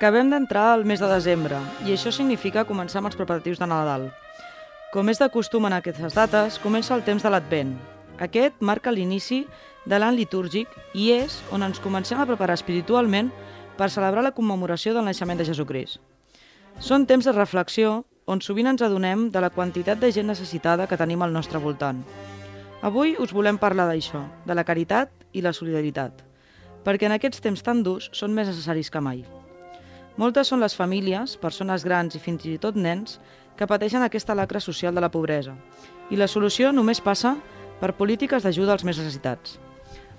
Acabem d'entrar al mes de desembre i això significa començar amb els preparatius de Nadal. Com és de costum en aquestes dates, comença el temps de l'Advent. Aquest marca l'inici de l'any litúrgic i és on ens comencem a preparar espiritualment per celebrar la commemoració del naixement de Jesucrist. Són temps de reflexió on sovint ens adonem de la quantitat de gent necessitada que tenim al nostre voltant. Avui us volem parlar d'això, de la caritat i la solidaritat, perquè en aquests temps tan durs són més necessaris que mai. Moltes són les famílies, persones grans i fins i tot nens, que pateixen aquesta lacra social de la pobresa. I la solució només passa per polítiques d'ajuda als més necessitats.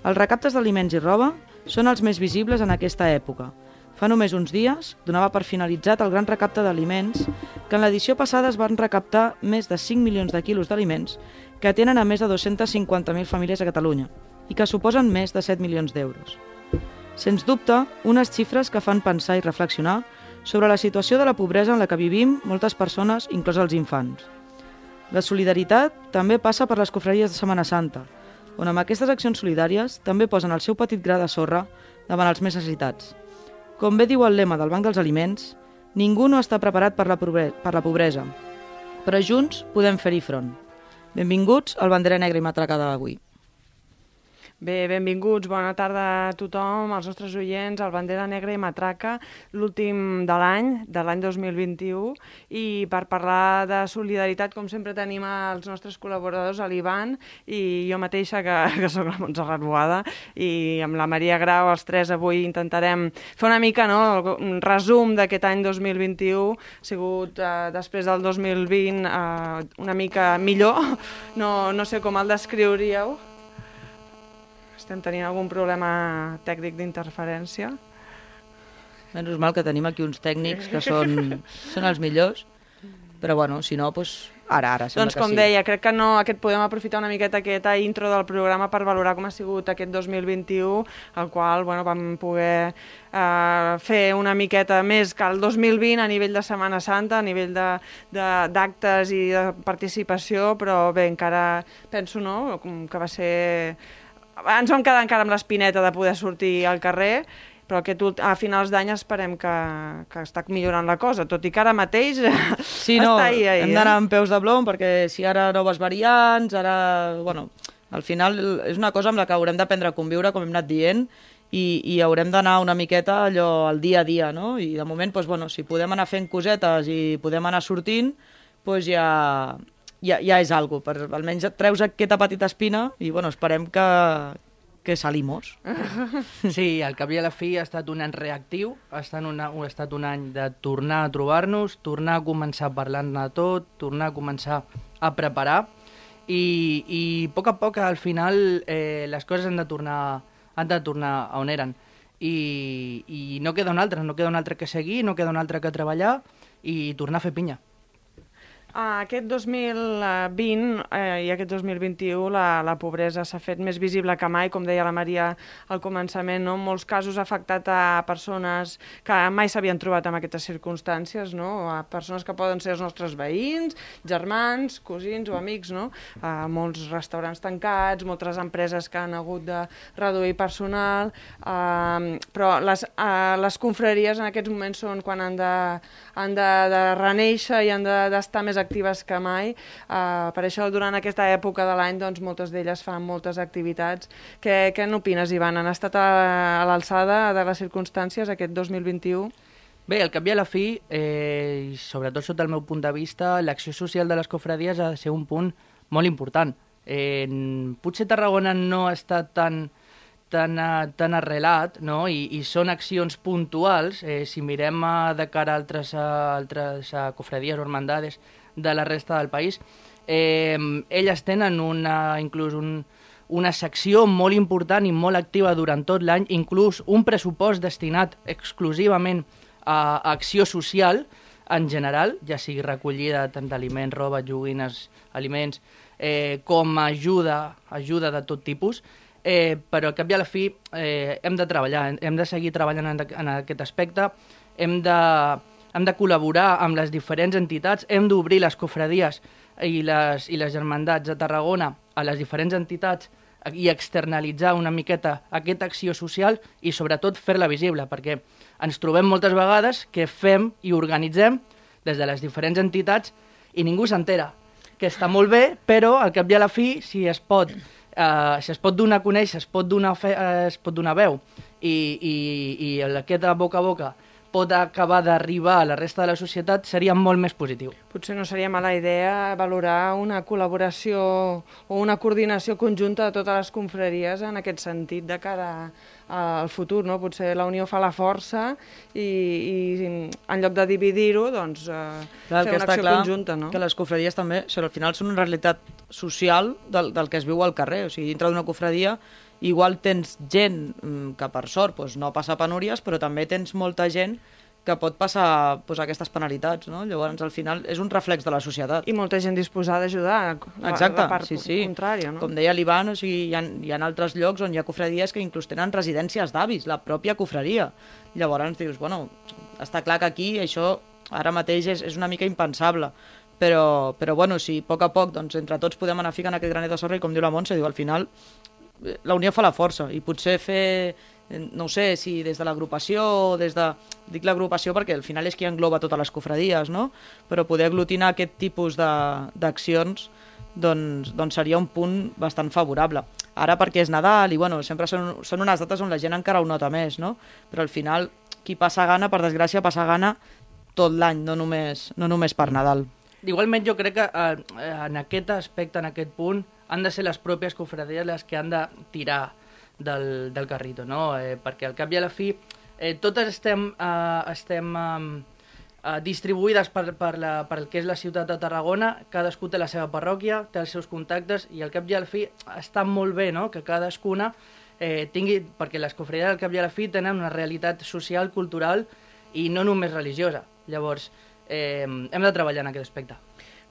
Els recaptes d'aliments i roba són els més visibles en aquesta època. Fa només uns dies donava per finalitzat el gran recapte d'aliments, que en l'edició passada es van recaptar més de 5 milions de quilos d'aliments que atenen a més de 250.000 famílies a Catalunya i que suposen més de 7 milions d'euros. Sens dubte, unes xifres que fan pensar i reflexionar sobre la situació de la pobresa en la que vivim moltes persones, inclòs els infants. La solidaritat també passa per les cofreries de Setmana Santa, on amb aquestes accions solidàries també posen el seu petit gra de sorra davant els més necessitats. Com bé diu el lema del Banc dels Aliments, ningú no està preparat per la, per la pobresa, però junts podem fer-hi front. Benvinguts al Bandera Negra i Matraca d'avui. Bé, benvinguts, bona tarda a tothom, als nostres oients, al Bandera Negra i Matraca, l'últim de l'any, de l'any 2021, i per parlar de solidaritat, com sempre tenim els nostres col·laboradors, l'Ivan i jo mateixa, que, que sóc la Montserrat Boada, i amb la Maria Grau, els tres avui intentarem fer una mica no, un resum d'aquest any 2021, ha sigut eh, després del 2020 eh, una mica millor, no, no sé com el descriuríeu. Estem tenint algun problema tècnic d'interferència. Menys mal que tenim aquí uns tècnics que són, són els millors, però bueno, si no, doncs ara, ara Doncs com sí. deia, crec que no, aquest podem aprofitar una miqueta aquesta intro del programa per valorar com ha sigut aquest 2021, el qual bueno, vam poder eh, fer una miqueta més que el 2020 a nivell de Setmana Santa, a nivell d'actes i de participació, però bé, encara penso no, que va ser ens vam quedar encara amb l'espineta de poder sortir al carrer, però aquest, a finals d'any esperem que, que està millorant la cosa, tot i que ara mateix sí, no, està ahí, ahí. Hem d'anar amb peus de blom perquè si ara noves variants, ara... Bueno, al final és una cosa amb la que haurem d'aprendre a conviure, com hem anat dient, i, i haurem d'anar una miqueta allò al dia a dia, no? I de moment, doncs, bueno, si podem anar fent cosetes i podem anar sortint, doncs ja, ja, ja és algo, per almenys treus aquesta petita espina i bueno, esperem que, que salimos. Sí, al cap i a la fi ha estat un any reactiu, ha estat, una, ha estat un any de tornar a trobar-nos, tornar a començar parlant de tot, tornar a començar a preparar i, i a poc a poc al final eh, les coses han de tornar, han de tornar on eren. I, I no queda un altre, no queda un altre que seguir, no queda un altre que treballar i tornar a fer pinya. Aquest 2020 eh, i aquest 2021 la, la pobresa s'ha fet més visible que mai, com deia la Maria al començament, no? en molts casos ha afectat a persones que mai s'havien trobat en aquestes circumstàncies, no? a persones que poden ser els nostres veïns, germans, cosins o amics, no? a molts restaurants tancats, moltes empreses que han hagut de reduir personal, eh, però les, eh, les confraries en aquests moments són quan han de, han de, de reneixer i han d'estar de, més actives que mai. Uh, per això, durant aquesta època de l'any, doncs, moltes d'elles fan moltes activitats. Què, què n'opines, Ivan? Han estat a, a l'alçada de les circumstàncies aquest 2021? Bé, al cap i a la fi, eh, sobretot sota el meu punt de vista, l'acció social de les cofradies ha de ser un punt molt important. Eh, potser Tarragona no ha estat tan, tan, tan arrelat no? I, i són accions puntuals. Eh, si mirem de cara a altres, a, altres a cofradies o hermandades de la resta del país, eh, elles tenen una, inclús un, una secció molt important i molt activa durant tot l'any, inclús un pressupost destinat exclusivament a acció social en general, ja sigui recollida tant d'aliments, roba, joguines, aliments, eh, com ajuda, ajuda de tot tipus, eh, però al cap i a la fi eh, hem de treballar, hem de seguir treballant en, en aquest aspecte, hem de, hem de col·laborar amb les diferents entitats, hem d'obrir les cofradies i les, i les germandats de Tarragona a les diferents entitats i externalitzar una miqueta aquesta acció social i sobretot fer-la visible, perquè ens trobem moltes vegades que fem i organitzem des de les diferents entitats i ningú s'entera, que està molt bé, però al cap i a la fi, si es pot, eh, si es pot donar a conèixer, es pot donar, fe, eh, es pot donar veu i, i, i aquest boca a boca pot acabar d'arribar a la resta de la societat seria molt més positiu. Potser no seria mala idea valorar una col·laboració o una coordinació conjunta de totes les confraries en aquest sentit de cara al futur, no? Potser la unió fa la força i, i en lloc de dividir-ho, doncs eh, clar, fer una acció clar, conjunta, no? que les confraries també, o al final són una realitat social del, del que es viu al carrer, o sigui, dintre d'una confradia igual tens gent mm, que per sort doncs, no passa penúries, però també tens molta gent que pot passar doncs, aquestes penalitats, no? Llavors, al final, és un reflex de la societat. I molta gent disposada a ajudar, Exacte, la, part sí, sí. contrària, no? Com deia l'Ivan, o sigui, hi, ha, hi ha altres llocs on hi ha cofradies que inclús tenen residències d'avis, la pròpia cofradia. Llavors dius, bueno, està clar que aquí això ara mateix és, és una mica impensable, però, però bueno, si a poc a poc doncs, entre tots podem anar ficant aquest granet de sorra i com diu la Montse, diu, al final la unió fa la força i potser fer, no sé, si des de l'agrupació o des de... Dic l'agrupació perquè al final és qui engloba totes les cofradies, no? Però poder aglutinar aquest tipus d'accions doncs, doncs seria un punt bastant favorable. Ara perquè és Nadal i bueno, sempre són, són unes dates on la gent encara ho nota més, no? Però al final qui passa gana, per desgràcia, passa gana tot l'any, no, només, no només per Nadal. Igualment jo crec que eh, en aquest aspecte, en aquest punt, han de ser les pròpies cofradies les que han de tirar del, del carrito, no? Eh, perquè al cap i a la fi eh, totes estem, eh, estem eh, distribuïdes per, per, la, per el que és la ciutat de Tarragona, cadascú té la seva parròquia, té els seus contactes i al cap i la fi està molt bé no? que cadascuna eh, tingui, perquè les cofradies al cap i a la fi tenen una realitat social, cultural i no només religiosa. Llavors, eh, hem de treballar en aquest aspecte.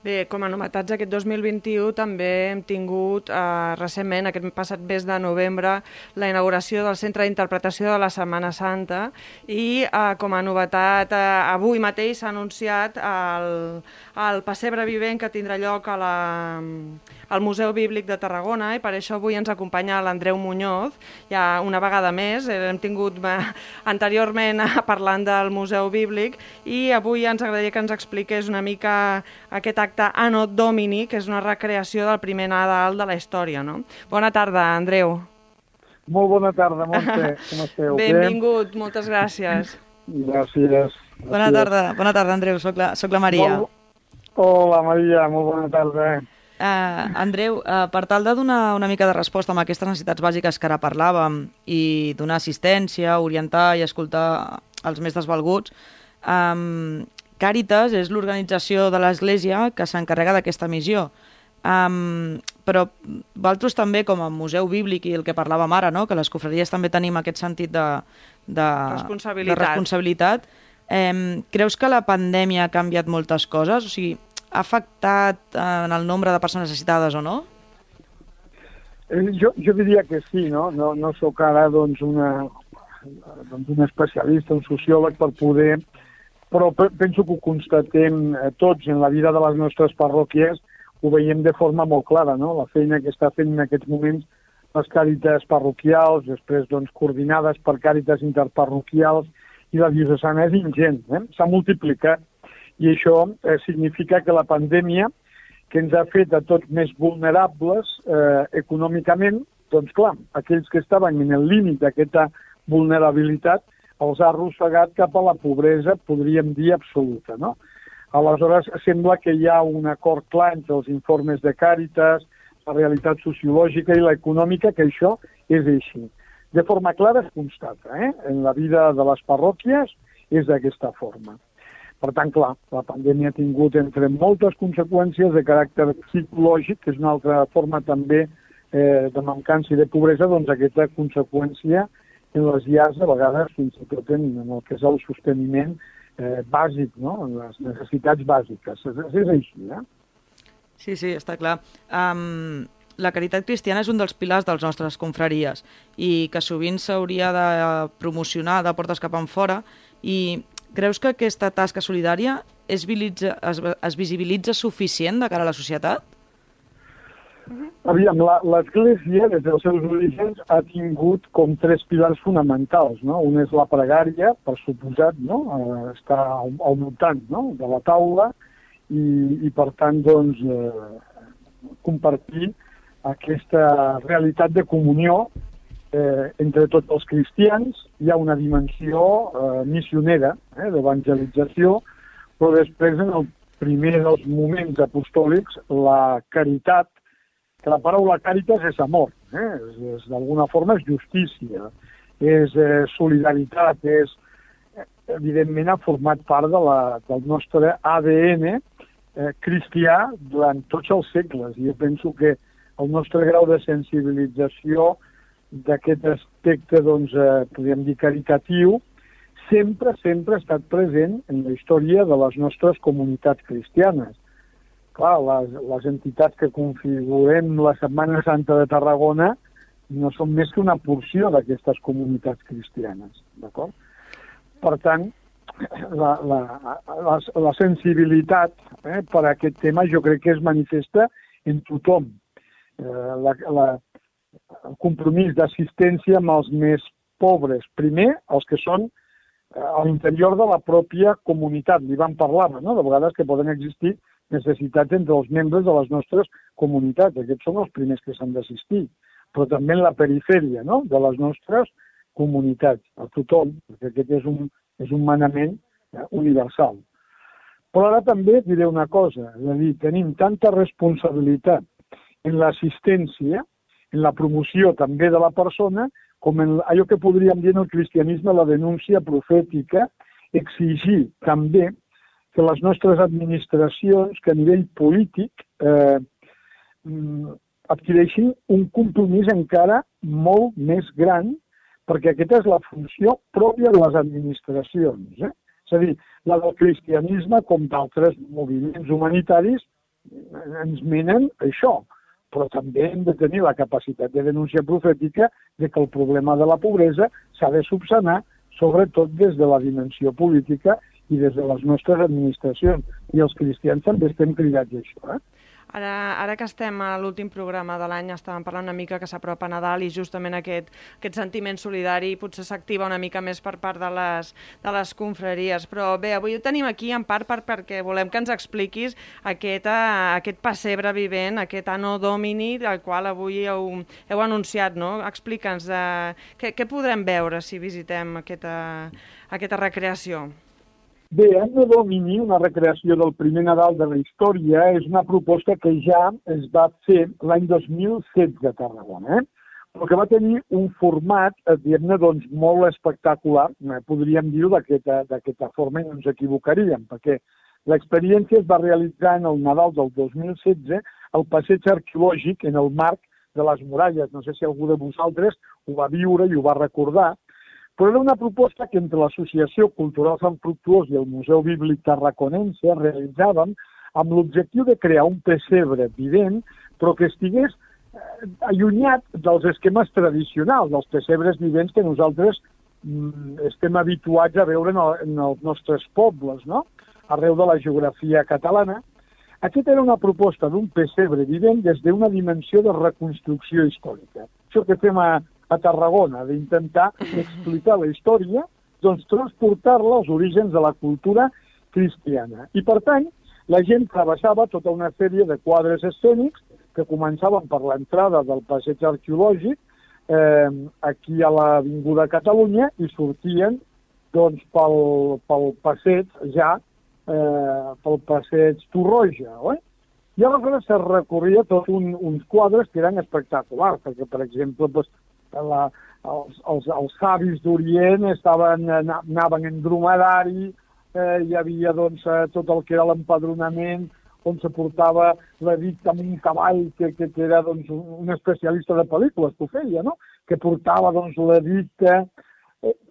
Bé, com a novetats aquest 2021 també hem tingut eh, recentment, aquest passat mes de novembre, la inauguració del Centre d'Interpretació de la Setmana Santa i eh, com a novetat eh, avui mateix s'ha anunciat el, el pessebre vivent que tindrà lloc a la, al Museu Bíblic de Tarragona i per això avui ens acompanya l'Andreu Muñoz, ja una vegada més, eh, hem tingut eh, anteriorment parlant del Museu Bíblic i avui ens agradaria que ens expliqués una mica aquest acte Anno Domini, que és una recreació del primer Nadal de la història, no? Bona tarda, Andreu. Molt bona tarda, Montse. Com esteu? Benvingut, moltes gràcies. Gràcies. Bona tarda, bona tarda, Andreu. Soc la, soc la Maria. Molt... Hola, Maria, molt bona tarda. Uh, Andreu, uh, per tal de donar una mica de resposta amb aquestes necessitats bàsiques que ara parlàvem i donar assistència, orientar i escoltar els més desvalguts, um, Càritas és l'organització de l'Església que s'encarrega d'aquesta missió. Um, però vosaltres també, com a museu bíblic i el que parlàvem ara, no? que les cofradies també tenim aquest sentit de, de responsabilitat, de responsabilitat um, creus que la pandèmia ha canviat moltes coses? O sigui, ha afectat en el nombre de persones necessitades o no? Eh, jo, jo diria que sí, no? No, no sóc ara doncs, una, doncs, un especialista, un sociòleg per poder però penso que ho constatem eh, tots en la vida de les nostres parròquies, ho veiem de forma molt clara, no? la feina que està fent en aquests moments les càritas parroquials, després doncs, coordinades per càritas interparroquials, i la diocesana és ingent, eh? s'ha multiplicat. I això eh, significa que la pandèmia, que ens ha fet a tots més vulnerables eh, econòmicament, doncs clar, aquells que estaven en el límit d'aquesta vulnerabilitat els ha arrossegat cap a la pobresa, podríem dir, absoluta. No? Aleshores, sembla que hi ha un acord clar entre els informes de Càritas, la realitat sociològica i l'econòmica, que això és així. De forma clara es constata, eh? en la vida de les parròquies és d'aquesta forma. Per tant, clar, la pandèmia ha tingut entre moltes conseqüències de caràcter psicològic, que és una altra forma també eh, de mancança i de pobresa, doncs aquesta conseqüència en les llars, a vegades, fins i tot en, el que és el sosteniment eh, bàsic, no? en les necessitats bàsiques. És, és així, eh? Sí, sí, està clar. Um, la caritat cristiana és un dels pilars dels nostres confraries i que sovint s'hauria de promocionar de portes cap en fora i creus que aquesta tasca solidària es, es, es visibilitza suficient de cara a la societat? Aviam, l'Església, des dels seus orígens, ha tingut com tres pilars fonamentals. No? Un és la pregària, per suposat, no? Eh, està al, al voltant no? de la taula i, i per tant, doncs, eh, compartir aquesta realitat de comunió eh, entre tots els cristians. Hi ha una dimensió eh, missionera, eh, d'evangelització, però després, en el primer dels moments apostòlics, la caritat que la paraula càritas és amor, eh? és, és d'alguna forma és justícia, és eh, solidaritat, és, evidentment ha format part de la, del nostre ADN eh, cristià durant tots els segles. I jo penso que el nostre grau de sensibilització d'aquest aspecte, doncs, eh, podríem dir, caritatiu, sempre, sempre ha estat present en la història de les nostres comunitats cristianes clar, les, les entitats que configurem la Setmana Santa de Tarragona no són més que una porció d'aquestes comunitats cristianes, d'acord? Per tant, la, la, la, la sensibilitat eh, per a aquest tema jo crec que es manifesta en tothom. Eh, la, la, el compromís d'assistència amb els més pobres. Primer, els que són eh, a l'interior de la pròpia comunitat. Li vam parlar, no? de vegades que poden existir necessitats entre els membres de les nostres comunitats. Aquests són els primers que s'han d'assistir, però també en la perifèria no? de les nostres comunitats, a tothom, perquè aquest és un, és un manament eh, universal. Però ara també diré una cosa, és a dir, tenim tanta responsabilitat en l'assistència, en la promoció també de la persona, com en allò que podríem dir en el cristianisme la denúncia profètica, exigir també que les nostres administracions, que a nivell polític eh, mm, adquireixin un compromís encara molt més gran, perquè aquesta és la funció pròpia de les administracions. Eh? És a dir, la del cristianisme, com d'altres moviments humanitaris, ens menen això, però també hem de tenir la capacitat de denúncia profètica de que el problema de la pobresa s'ha de subsanar, sobretot des de la dimensió política i des de les nostres administracions. I els cristians també estem cridats a això. Eh? Ara, ara que estem a l'últim programa de l'any estàvem parlant una mica que s'apropa Nadal i justament aquest, aquest sentiment solidari potser s'activa una mica més per part de les, de les confraries. Però bé, avui ho tenim aquí en part per, perquè volem que ens expliquis aquest, uh, aquest pessebre vivent, aquest anno domini del qual avui heu, heu anunciat. No? Explica'ns uh, què, què podrem veure si visitem aquesta, aquesta recreació. Bé, de domini una recreació del primer Nadal de la història és una proposta que ja es va fer l'any 2016 a Tarragona, eh? però que va tenir un format, eh, diguem-ne, doncs, molt espectacular, eh, podríem dir-ho d'aquesta forma i no ens equivocaríem, perquè l'experiència es va realitzar en el Nadal del 2016 al passeig arqueològic en el marc de les muralles. No sé si algú de vosaltres ho va viure i ho va recordar, però era una proposta que entre l'Associació Cultural Sant Fructuós i el Museu Bíblic Tarraconense realitzàvem amb l'objectiu de crear un pessebre vivent, però que estigués eh, allunyat dels esquemes tradicionals, dels pessebres vivents que nosaltres mm, estem habituats a veure en, el, en els nostres pobles, no? arreu de la geografia catalana. Aquesta era una proposta d'un pessebre vivent des d'una dimensió de reconstrucció històrica. Això que fem a, a Tarragona, d'intentar explicar la història, doncs transportar-la als orígens de la cultura cristiana. I, per tant, la gent travessava tota una sèrie de quadres escènics que començaven per l'entrada del passeig arqueològic eh, aquí a l'Avinguda Catalunya i sortien doncs, pel, pel passeig ja, eh, pel passeig Torroja, oi? I aleshores se recorria tot un, uns quadres que eren espectaculars, perquè, per exemple, doncs, la, els, els, els savis d'Orient estaven, anaven en dromedari, eh, hi havia doncs, eh, tot el que era l'empadronament on se portava l'edit amb un cavall que, que, que era doncs, un especialista de pel·lícules que ho feia, no? que portava doncs, l'edit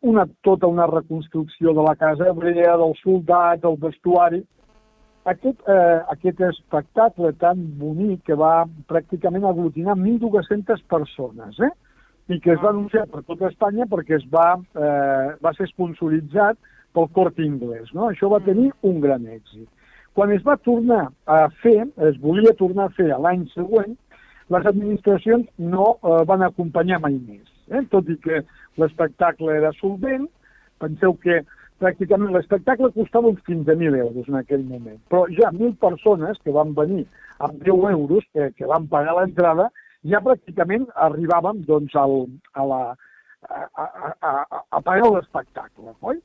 una, tota una reconstrucció de la casa hebrea, dels soldats, del vestuari. Aquest, eh, aquest espectacle tan bonic que va pràcticament aglutinar 1.200 persones, eh? I que es va anunciar per tota Espanya perquè es va, eh, va ser sponsoritzat pel cort inglès. No? Això va mm. tenir un gran èxit. Quan es va tornar a fer, es volia tornar a fer l'any següent, les administracions no eh, van acompanyar mai més. Eh? Tot i que l'espectacle era solvent, penseu que pràcticament l'espectacle costava uns 15.000 euros en aquell moment, però ja 1.000 persones que van venir amb 10 euros, que, que van pagar l'entrada, ja pràcticament arribàvem doncs, al, a, la, a, a, a, a pagar l'espectacle, oi?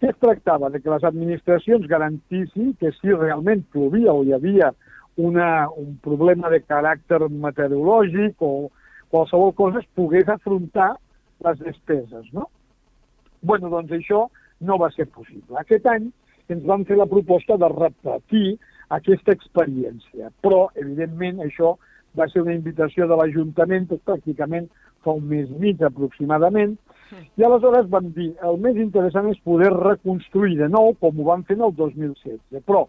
Què es tractava? De que les administracions garantissin que si realment plovia o hi havia una, un problema de caràcter meteorològic o qualsevol cosa es pogués afrontar les despeses, no? bueno, doncs això no va ser possible. Aquest any ens van fer la proposta de repetir aquesta experiència, però, evidentment, això va ser una invitació de l'Ajuntament pràcticament fa un mes mig aproximadament, i aleshores vam dir, el més interessant és poder reconstruir de nou com ho vam fer en el 2016, però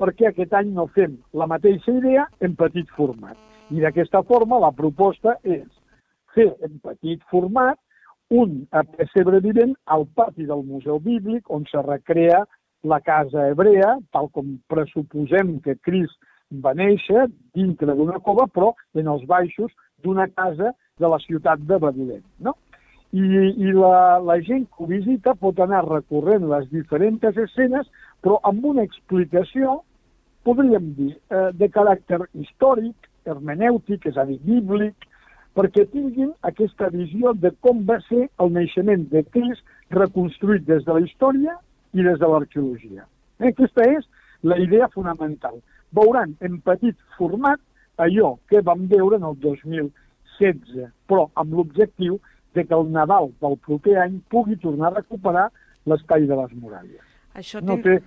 per què aquest any no fem la mateixa idea en petit format? I d'aquesta forma la proposta és fer en petit format un pessebre vivent al pati del Museu Bíblic on se recrea la casa hebrea, tal com pressuposem que Crist va néixer dintre d'una cova, però en els baixos d'una casa de la ciutat de Babilè. No? I, i la, la gent que ho visita pot anar recorrent les diferents escenes, però amb una explicació, podríem dir, eh, de caràcter històric, hermenèutic, és a dir, bíblic, perquè tinguin aquesta visió de com va ser el naixement de Crist reconstruït des de la història i des de l'arqueologia. Aquesta és la idea fonamental veuran en petit format allò que vam veure en el 2016, però amb l'objectiu de que el Nadal del proper any pugui tornar a recuperar l'espai de les muralles. Això, no té...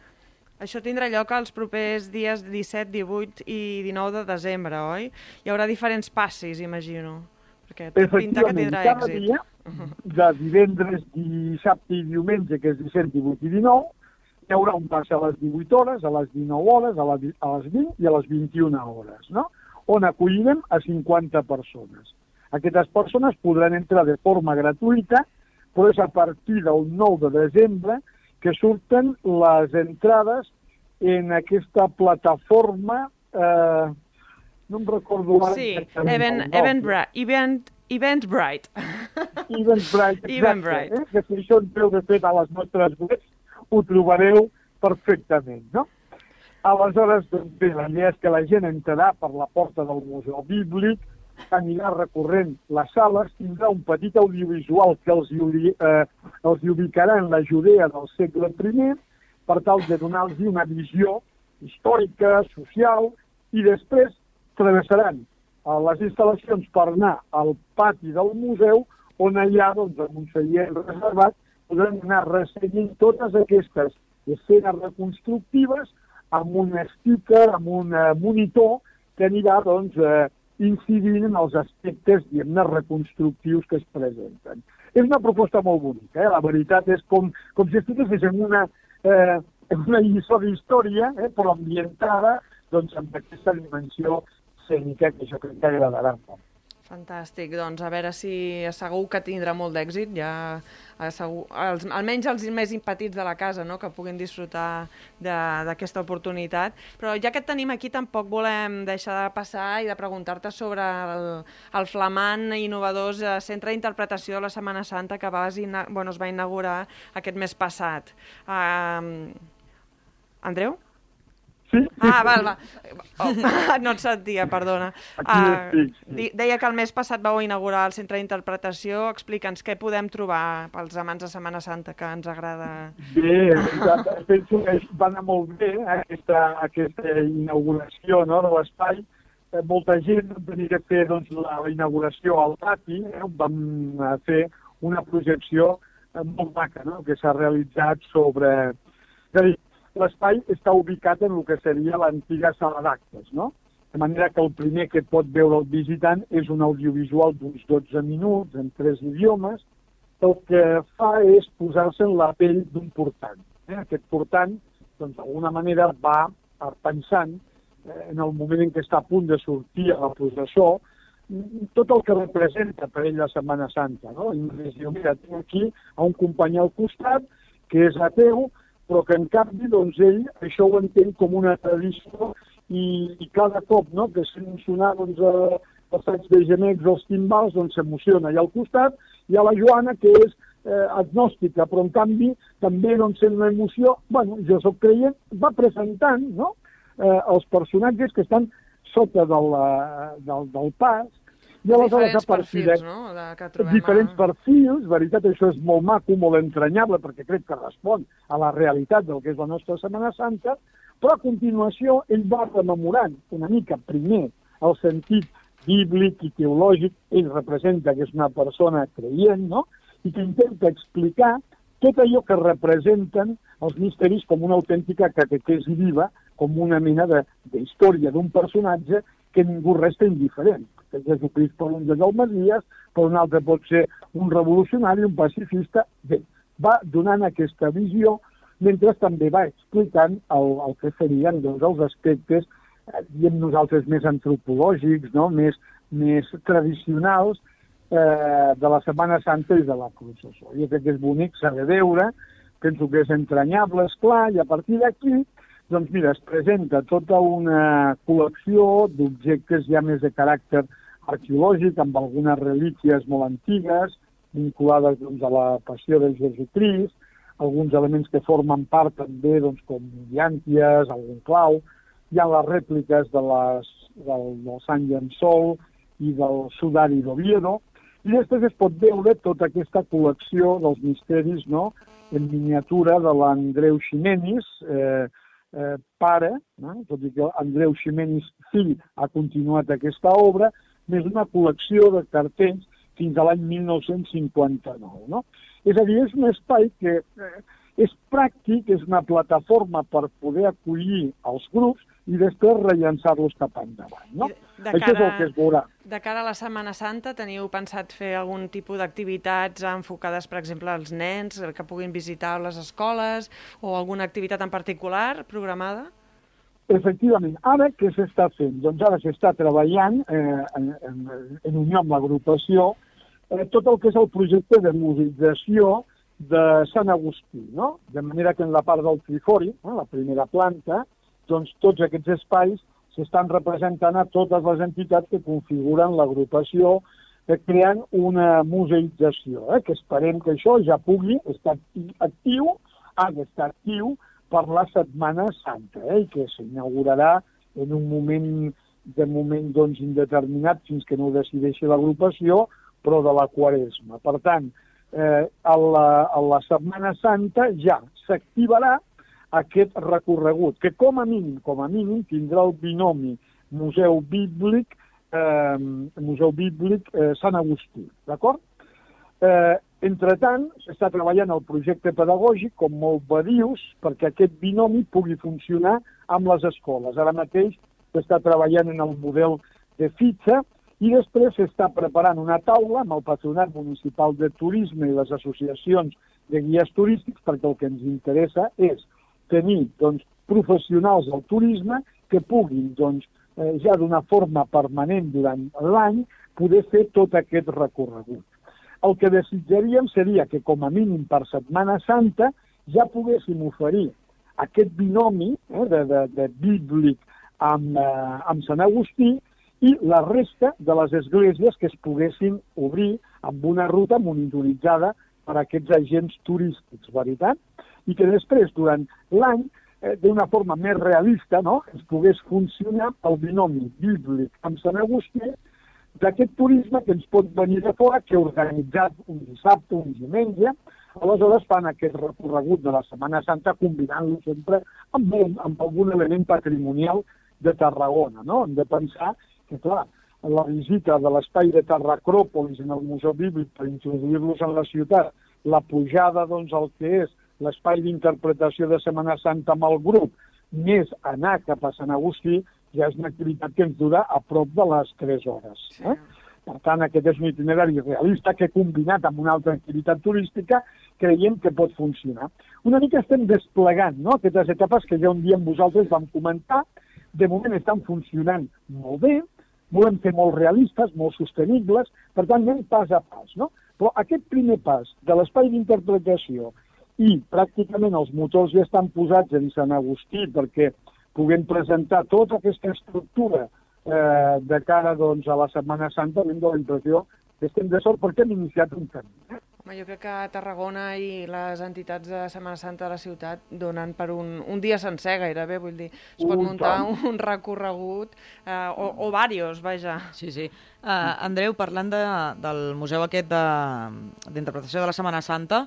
Això tindrà lloc els propers dies 17, 18 i 19 de desembre, oi? Hi haurà diferents passis, imagino. Perquè pinta que tindrà cada èxit. dia, de divendres, dissabte i diumenge, que és 17, 18 i 19, hi haurà un pas a les 18 hores, a les 19 hores, a, la, a les 20 i a les 21 hores, no? on acollirem a 50 persones. Aquestes persones podran entrar de forma gratuïta, però és a partir del 9 de desembre que surten les entrades en aquesta plataforma, eh, no em recordo ara... Sí, Event, Eventbrite. Event, Eventbrite. Eventbrite, exacte. Eventbrite. Eh? Que si això entreu de fet a les nostres webs, ho trobareu perfectament, no? Aleshores, doncs bé, la idea és que la gent entrarà per la porta del Museu Bíblic, anirà recorrent les sales, tindrà un petit audiovisual que els, eh, els ubicarà en la Judea del segle I, per tal de donar-los una visió històrica, social, i després travessaran a les instal·lacions per anar al pati del museu, on allà, doncs, amb un seient reservat, podrem anar resseguint totes aquestes escenes reconstructives amb un sticker, amb un uh, monitor que anirà doncs, eh, incidint en els aspectes, diguem-ne, reconstructius que es presenten. És una proposta molt bonica, eh? la veritat és com, com si estiguessis en una, eh, una lliçó d'història, eh? però ambientada doncs, amb aquesta dimensió escènica que jo crec que agradarà molt. Fantàstic, doncs a veure si segur que tindrà molt d'èxit, ja segur, els, almenys els més impetits de la casa, no?, que puguin disfrutar d'aquesta oportunitat. Però ja que et tenim aquí, tampoc volem deixar de passar i de preguntar-te sobre el, el flamant i innovador eh, Centre d'Interpretació de la Setmana Santa que vas bueno, es va inaugurar aquest mes passat. Uh, Andreu? Sí, ah, val, va. Oh, no et sentia, perdona. Uh, sí. Deia que el mes passat vau inaugurar el centre d'interpretació. Explica'ns què podem trobar pels amants de Setmana Santa, que ens agrada. Bé, penso que va anar molt bé aquesta, aquesta inauguració no, de l'espai. Eh, molta gent venia a fer doncs, la, la inauguració al pati, eh, vam eh, fer una projecció eh, molt maca no? que s'ha realitzat sobre... És a dir, l'espai està ubicat en el que seria l'antiga sala d'actes, no? De manera que el primer que pot veure el visitant és un audiovisual d'uns 12 minuts en tres idiomes, el que fa és posar-se en la pell d'un portant. Eh? Aquest portant, doncs, d'alguna manera va pensant eh, en el moment en què està a punt de sortir a la processó, tot el que representa per ell la Setmana Santa. No? I diu, mira, tinc aquí a un company al costat que és ateu, però que en canvi doncs, ell això ho entén com una tradició i, i cada cop no, que sent sonar doncs, eh, sacs de gemecs, els timbals, doncs s'emociona. I al costat hi ha la Joana, que és eh, agnòstica, però en canvi també doncs, sent una emoció, bueno, jo sóc creient, va presentant no? eh, els personatges que estan sota del, del, del pas, i aleshores a partir perfils, de, no? de que trobem diferents a... perfils, veritat, això és molt maco, molt entranyable, perquè crec que respon a la realitat del que és la nostra Setmana Santa, però a continuació ell va rememorant una mica primer el sentit bíblic i teològic, ell representa que és una persona creient, no? i que intenta explicar tot allò que representen els misteris com una autèntica catequesi viva, com una mena d'història d'un personatge que ningú resta indiferent. Que Jesucrist per un és el Masies, per un altre pot ser un revolucionari, un pacifista. Bé, va donant aquesta visió mentre també va explicant el, el que serien doncs, els aspectes, eh, diem nosaltres, més antropològics, no? més, més tradicionals eh, de la Setmana Santa i de la processó. I crec que és bonic, de veure, penso que és entranyable, és clar, i a partir d'aquí, doncs mira, es presenta tota una col·lecció d'objectes ja més de caràcter arqueològic, amb algunes relíquies molt antigues, vinculades doncs, a la passió de Jesucrist, alguns elements que formen part també, doncs, com llànties, algun clau, hi ha les rèpliques de les, del, del Sant Llençol i del Sudari d'Oviedo, i després es pot veure tota aquesta col·lecció dels misteris no? en miniatura de l'Andreu Ximenis, eh, eh, pare, no? tot i que Andreu Ximenis fill ha continuat aquesta obra, més una col·lecció de cartells fins a l'any 1959. No? És a dir, és un espai que eh, és pràctic, és una plataforma per poder acollir els grups i després rellençar-los cap endavant. No? De cara, Això és el que es veurà. De cara a la Setmana Santa, teniu pensat fer algun tipus d'activitats enfocades, per exemple, als nens que puguin visitar les escoles o alguna activitat en particular programada? Efectivament. Ara què s'està fent? Doncs ara s'està treballant eh, en, en, en unió amb l'agrupació eh, tot el que és el projecte de musicització de Sant Agustí, no? De manera que en la part del Trifori, eh, la primera planta, doncs tots aquests espais s'estan representant a totes les entitats que configuren l'agrupació eh, creant una museïtzació, eh, que esperem que això ja pugui estar actiu, ha d'estar actiu per la Setmana Santa, eh, i que s'inaugurarà en un moment de moment doncs, indeterminat fins que no ho decideixi l'agrupació, però de la Quaresma. Per tant, a, la, a la Setmana Santa ja s'activarà aquest recorregut, que com a mínim, com a mínim, tindrà el binomi Museu Bíblic, eh, Museu Bíblic eh, Sant Agustí, d'acord? Eh, tant, s'està treballant el projecte pedagògic, com molt bé dius, perquè aquest binomi pugui funcionar amb les escoles. Ara mateix s'està treballant en el model de fitxa i després s'està preparant una taula amb el Patronat Municipal de Turisme i les associacions de guies turístics perquè el que ens interessa és tenir doncs, professionals del turisme que puguin doncs, eh, ja d'una forma permanent durant l'any poder fer tot aquest recorregut. El que desitjaríem seria que, com a mínim per Setmana Santa, ja poguéssim oferir aquest binomi eh, de, de, de bíblic amb, eh, amb Sant Agustí i la resta de les esglésies que es poguessin obrir amb una ruta monitoritzada per aquests agents turístics, veritat? I que després, durant l'any, eh, d'una forma més realista, no? es pogués funcionar el binomi bíblic amb Sant Agustí d'aquest turisme que ens pot venir de fora, que organitzat un dissabte, un diumenge, aleshores fan aquest recorregut de la Setmana Santa combinant-lo sempre amb, un, amb algun element patrimonial de Tarragona. No? Hem de pensar que, clar, la visita de l'espai de Tarracròpolis en el Museu Bíblic per introduir-los en la ciutat, la pujada doncs, al que és l'espai d'interpretació de Setmana Santa amb el grup, més anar cap a Sant Agustí, ja és una activitat que ens dura a prop de les 3 hores. Eh? Per tant, aquest és un itinerari realista que combinat amb una altra activitat turística creiem que pot funcionar. Una mica estem desplegant no? aquestes etapes que ja un dia amb vosaltres vam comentar. De moment estan funcionant molt bé, volem ser molt realistes, molt sostenibles, per tant anem pas a pas. No? Però aquest primer pas de l'espai d'interpretació i pràcticament els motors ja estan posats en Sant Agustí perquè puguem presentar tota aquesta estructura eh, de cara doncs, a la Setmana Santa, hem de la impressió que estem de sort perquè hem iniciat un camí. Home, jo crec que Tarragona i les entitats de Setmana Santa de la ciutat donen per un, un dia sencer gairebé, vull dir, es pot muntar un, un recorregut eh, o, o varios, vaja. Sí, sí. Uh, Andreu, parlant de, del museu aquest d'interpretació de, de la Setmana Santa,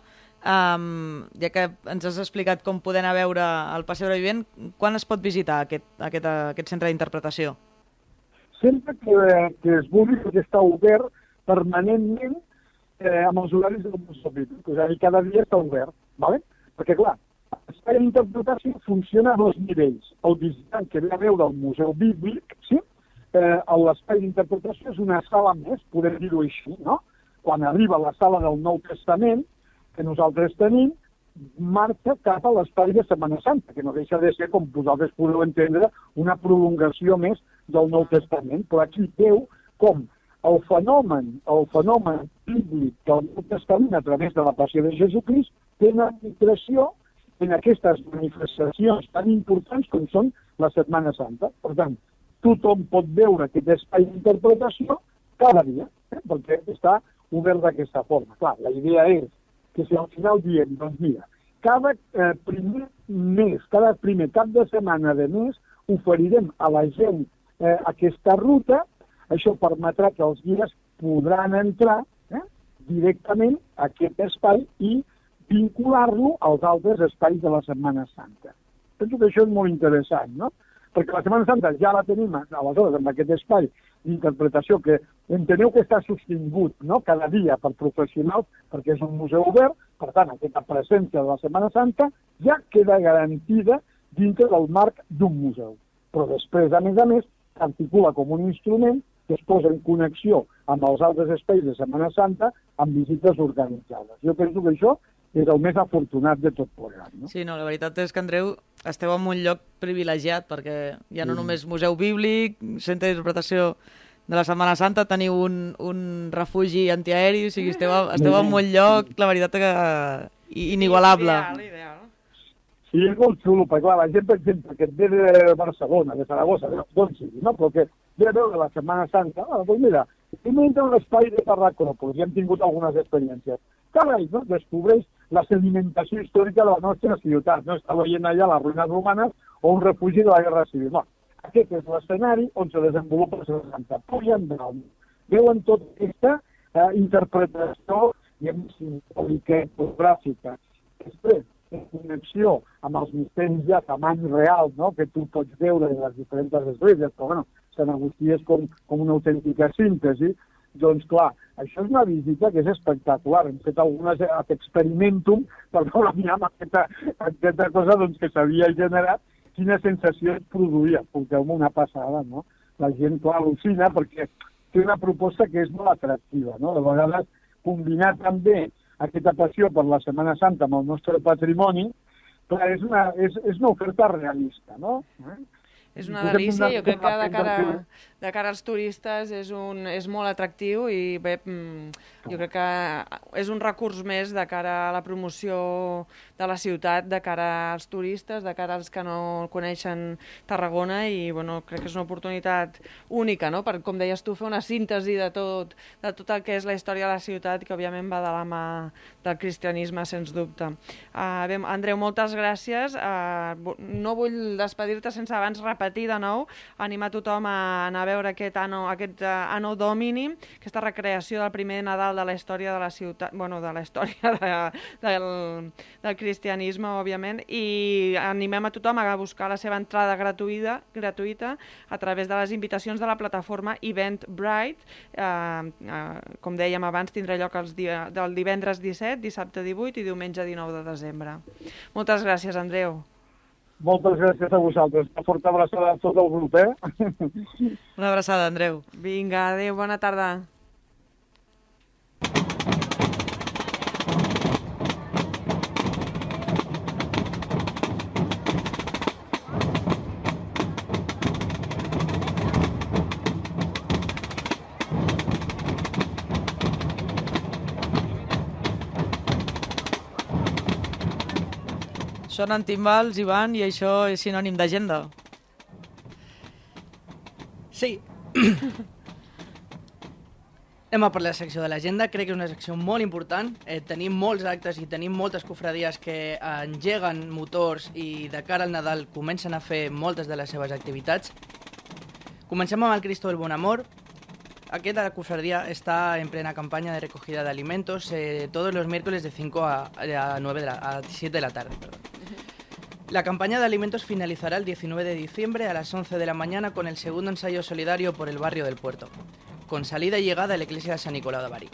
um, ja que ens has explicat com poder anar a veure el Passeig Vivent, quan es pot visitar aquest, aquest, aquest centre d'interpretació? Sempre que, que es vulgui, perquè està obert permanentment eh, amb els horaris del Museu Bíblic, és a dir, cada dia està obert, ¿vale? perquè clar, l'espai d'interpretació funciona a dos nivells. El visitant que ve a veure el Museu Bíblic, sí? eh, l'espai d'interpretació és una sala més, podem dir-ho així, no? Quan arriba la sala del Nou Testament, que nosaltres tenim, marxa cap a l'espai de Setmana Santa, que no deixa de ser, com vosaltres podeu entendre, una prolongació més del Nou Testament, però aquí veu com el fenomen, el fenomen bíblic del Nou Testament a través de la passió de Jesucrist té una migració en aquestes manifestacions tan importants com són la Setmana Santa. Per tant, tothom pot veure aquest espai d'interpretació cada dia, eh? perquè està obert d'aquesta forma. Clar, la idea és que si al final diem, doncs mira, cada eh, primer mes, cada primer cap de setmana de mes, oferirem a la gent eh, aquesta ruta això permetrà que els guies podran entrar eh, directament a aquest espai i vincular-lo als altres espais de la Setmana Santa. Penso que això és molt interessant, no? Perquè la Setmana Santa ja la tenim, aleshores, amb aquest espai d'interpretació que enteneu que està sostingut no? cada dia per professionals, perquè és un museu obert, per tant, aquesta presència de la Setmana Santa ja queda garantida dintre del marc d'un museu. Però després, a més a més, s'articula com un instrument que es posa en connexió amb els altres espais de Setmana Santa amb visites organitzades. Jo penso que això és el més afortunat de tot plegat. No? Sí, no, la veritat és que, Andreu, esteu en un lloc privilegiat, perquè hi ha no només museu bíblic, centre d'interpretació de la Setmana Santa, teniu un, un refugi antiaeri, o sigui, esteu, esteu en un lloc, la veritat, que inigualable. Ideal, ideal. Sí, és molt xulo, perquè clar, la gent, per exemple, que et ve de Barcelona, de Saragossa, d'on sigui, no? però que ve a veure la Setmana Santa, ah, doncs mira, i entra un espai de per l'Acròpolis, i hem tingut algunes experiències. Carai, no? descobreix la sedimentació històrica de la nostra ciutat, no? està veient allà les ruïnes romanes o un refugi de la Guerra Civil. No, aquest és l'escenari on se desenvolupa la Setmana Santa. Pugen dalt, veuen tota aquesta eh, interpretació, diguem, simbòlica, fotogràfica. Després, en connexió amb els misteris ja tamany real, no? que tu pots veure en les diferents esglésies, però bueno, Sant Agustí és com, com una autèntica síntesi, doncs clar, això és una visita que és espectacular. Hem fet algunes ad experimentum per veure amb aquesta, aquesta cosa doncs, que s'havia generat, quina sensació et produïa. Porteu-me una passada, no? La gent, clar, al·lucina perquè té una proposta que és molt atractiva, no? De vegades combinar també aquesta passió per la Setmana Santa amb el nostre patrimoni, clar, és una, és, és una oferta realista, no? Eh? És una delícia, jo crec que de cara, de cara als turistes és, un, és molt atractiu i bé, mm, jo crec que és un recurs més de cara a la promoció de la ciutat, de cara als turistes, de cara als que no coneixen Tarragona i bueno, crec que és una oportunitat única, no? per, com deies tu, fer una síntesi de tot, de tot el que és la història de la ciutat, que òbviament va de la mà del cristianisme, sens dubte. Uh, bé, Andreu, moltes gràcies. Uh, no vull despedir-te sense abans repetir de nou, animar tothom a anar a veure aquest Anno, aquest uh, Anno Domini, aquesta recreació del primer Nadal de la història de la ciutat, bueno, de la història de, del, del cristianisme, òbviament, i animem a tothom a buscar la seva entrada gratuïta, gratuïta a través de les invitacions de la plataforma Eventbrite. Eh, eh, com dèiem abans, tindrà lloc els dia, del divendres 17, dissabte 18 i diumenge 19 de desembre. Moltes gràcies, Andreu. Moltes gràcies a vosaltres. Una forta abraçada a tot el grup, eh? Una abraçada, Andreu. Vinga, adéu, bona tarda. Sonen timbals, Ivan, i això és sinònim d'agenda. Sí. Anem a per la secció de l'agenda, crec que és una secció molt important. Eh, tenim molts actes i tenim moltes cofradies que engeguen motors i de cara al Nadal comencen a fer moltes de les seves activitats. Comencem amb el Cristo del Bon Amor. Aquesta cofradía está en plena campaña de recogida de alimentos eh, todos los miércoles de 5 a, a, 9 de la, a 7 de la tarde. Perdón. La campaña de alimentos finalizará el 19 de diciembre a las 11 de la mañana con el segundo ensayo solidario por el barrio del puerto, con salida y llegada a la iglesia de San Nicolás de Bari.